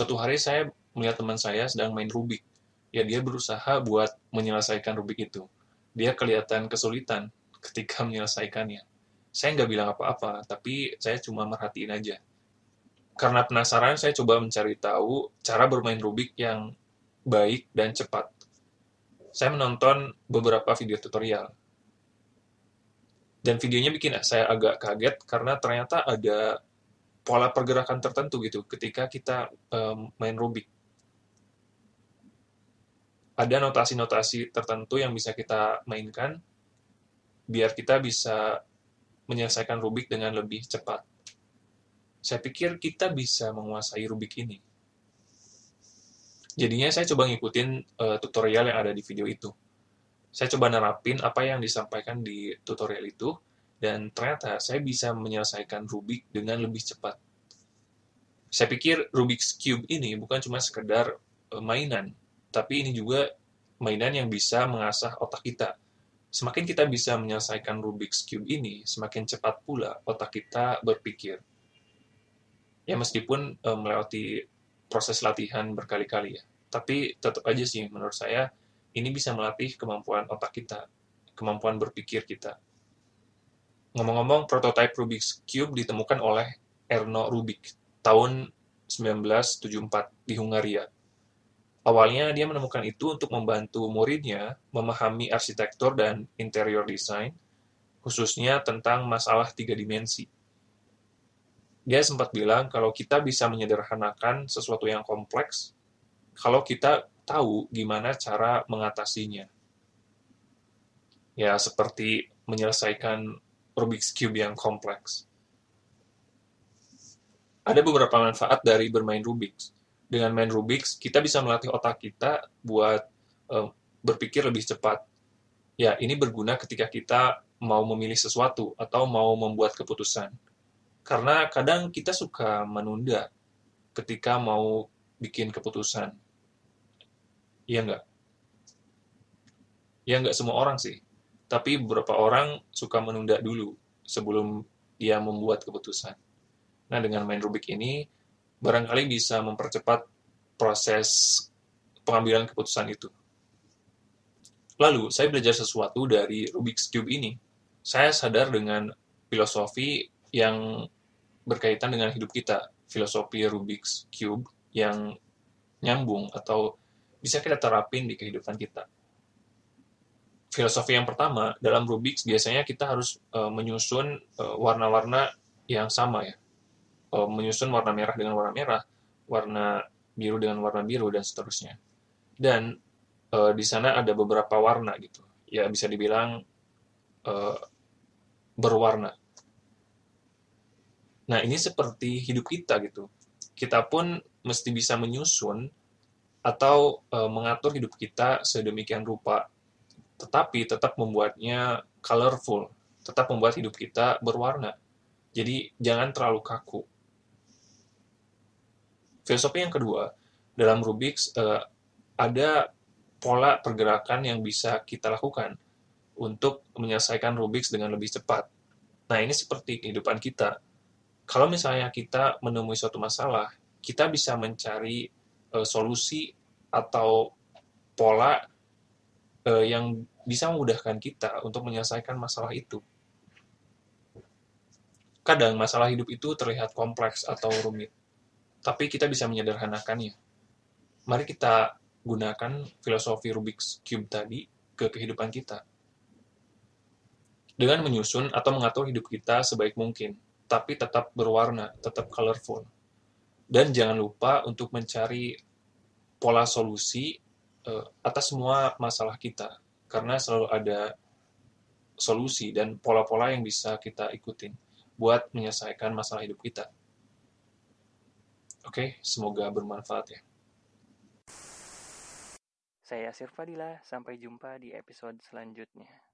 Suatu hari saya melihat teman saya sedang main Rubik. Ya, dia berusaha buat menyelesaikan Rubik itu. Dia kelihatan kesulitan ketika menyelesaikannya. Saya nggak bilang apa-apa, tapi saya cuma merhatiin aja. Karena penasaran, saya coba mencari tahu cara bermain Rubik yang baik dan cepat. Saya menonton beberapa video tutorial. Dan videonya bikin saya agak kaget karena ternyata ada pola pergerakan tertentu gitu ketika kita um, main Rubik. Ada notasi-notasi tertentu yang bisa kita mainkan biar kita bisa menyelesaikan Rubik dengan lebih cepat. Saya pikir kita bisa menguasai Rubik ini. Jadinya saya coba ngikutin uh, tutorial yang ada di video itu. Saya coba nerapin apa yang disampaikan di tutorial itu, dan ternyata saya bisa menyelesaikan Rubik dengan lebih cepat. Saya pikir Rubik's Cube ini bukan cuma sekedar uh, mainan, tapi ini juga mainan yang bisa mengasah otak kita. Semakin kita bisa menyelesaikan Rubik's Cube ini, semakin cepat pula otak kita berpikir. Ya meskipun uh, melewati proses latihan berkali-kali ya, tapi tetap aja sih menurut saya ini bisa melatih kemampuan otak kita, kemampuan berpikir kita. Ngomong-ngomong, prototipe Rubik's Cube ditemukan oleh Erno Rubik tahun 1974 di Hungaria. Awalnya dia menemukan itu untuk membantu muridnya memahami arsitektur dan interior design, khususnya tentang masalah tiga dimensi. Dia sempat bilang kalau kita bisa menyederhanakan sesuatu yang kompleks, kalau kita tahu gimana cara mengatasinya. Ya, seperti menyelesaikan Rubik's Cube yang kompleks. Ada beberapa manfaat dari bermain Rubik's. Dengan main Rubik's, kita bisa melatih otak kita buat uh, berpikir lebih cepat. Ya, ini berguna ketika kita mau memilih sesuatu atau mau membuat keputusan. Karena kadang kita suka menunda ketika mau bikin keputusan Iya nggak? Ya nggak semua orang sih. Tapi beberapa orang suka menunda dulu sebelum dia membuat keputusan. Nah, dengan main Rubik ini, barangkali bisa mempercepat proses pengambilan keputusan itu. Lalu, saya belajar sesuatu dari Rubik's Cube ini. Saya sadar dengan filosofi yang berkaitan dengan hidup kita, filosofi Rubik's Cube yang nyambung atau bisa kita terapin di kehidupan kita. Filosofi yang pertama, dalam Rubik's biasanya kita harus uh, menyusun uh, warna-warna yang sama ya. Uh, menyusun warna merah dengan warna merah, warna biru dengan warna biru, dan seterusnya. Dan uh, di sana ada beberapa warna gitu. Ya bisa dibilang uh, berwarna. Nah ini seperti hidup kita gitu. Kita pun mesti bisa menyusun atau e, mengatur hidup kita sedemikian rupa, tetapi tetap membuatnya colorful, tetap membuat hidup kita berwarna. Jadi jangan terlalu kaku. Filosofi yang kedua, dalam Rubik's e, ada pola pergerakan yang bisa kita lakukan untuk menyelesaikan Rubik's dengan lebih cepat. Nah, ini seperti kehidupan kita. Kalau misalnya kita menemui suatu masalah, kita bisa mencari uh, solusi atau pola uh, yang bisa memudahkan kita untuk menyelesaikan masalah itu. Kadang masalah hidup itu terlihat kompleks atau rumit, tapi kita bisa menyederhanakannya. Mari kita gunakan filosofi Rubik's Cube tadi ke kehidupan kita. Dengan menyusun atau mengatur hidup kita sebaik mungkin, tapi tetap berwarna, tetap colorful. Dan jangan lupa untuk mencari pola solusi uh, atas semua masalah kita karena selalu ada solusi dan pola-pola yang bisa kita ikutin buat menyelesaikan masalah hidup kita. Oke, semoga bermanfaat ya. Saya Sirfadila, sampai jumpa di episode selanjutnya.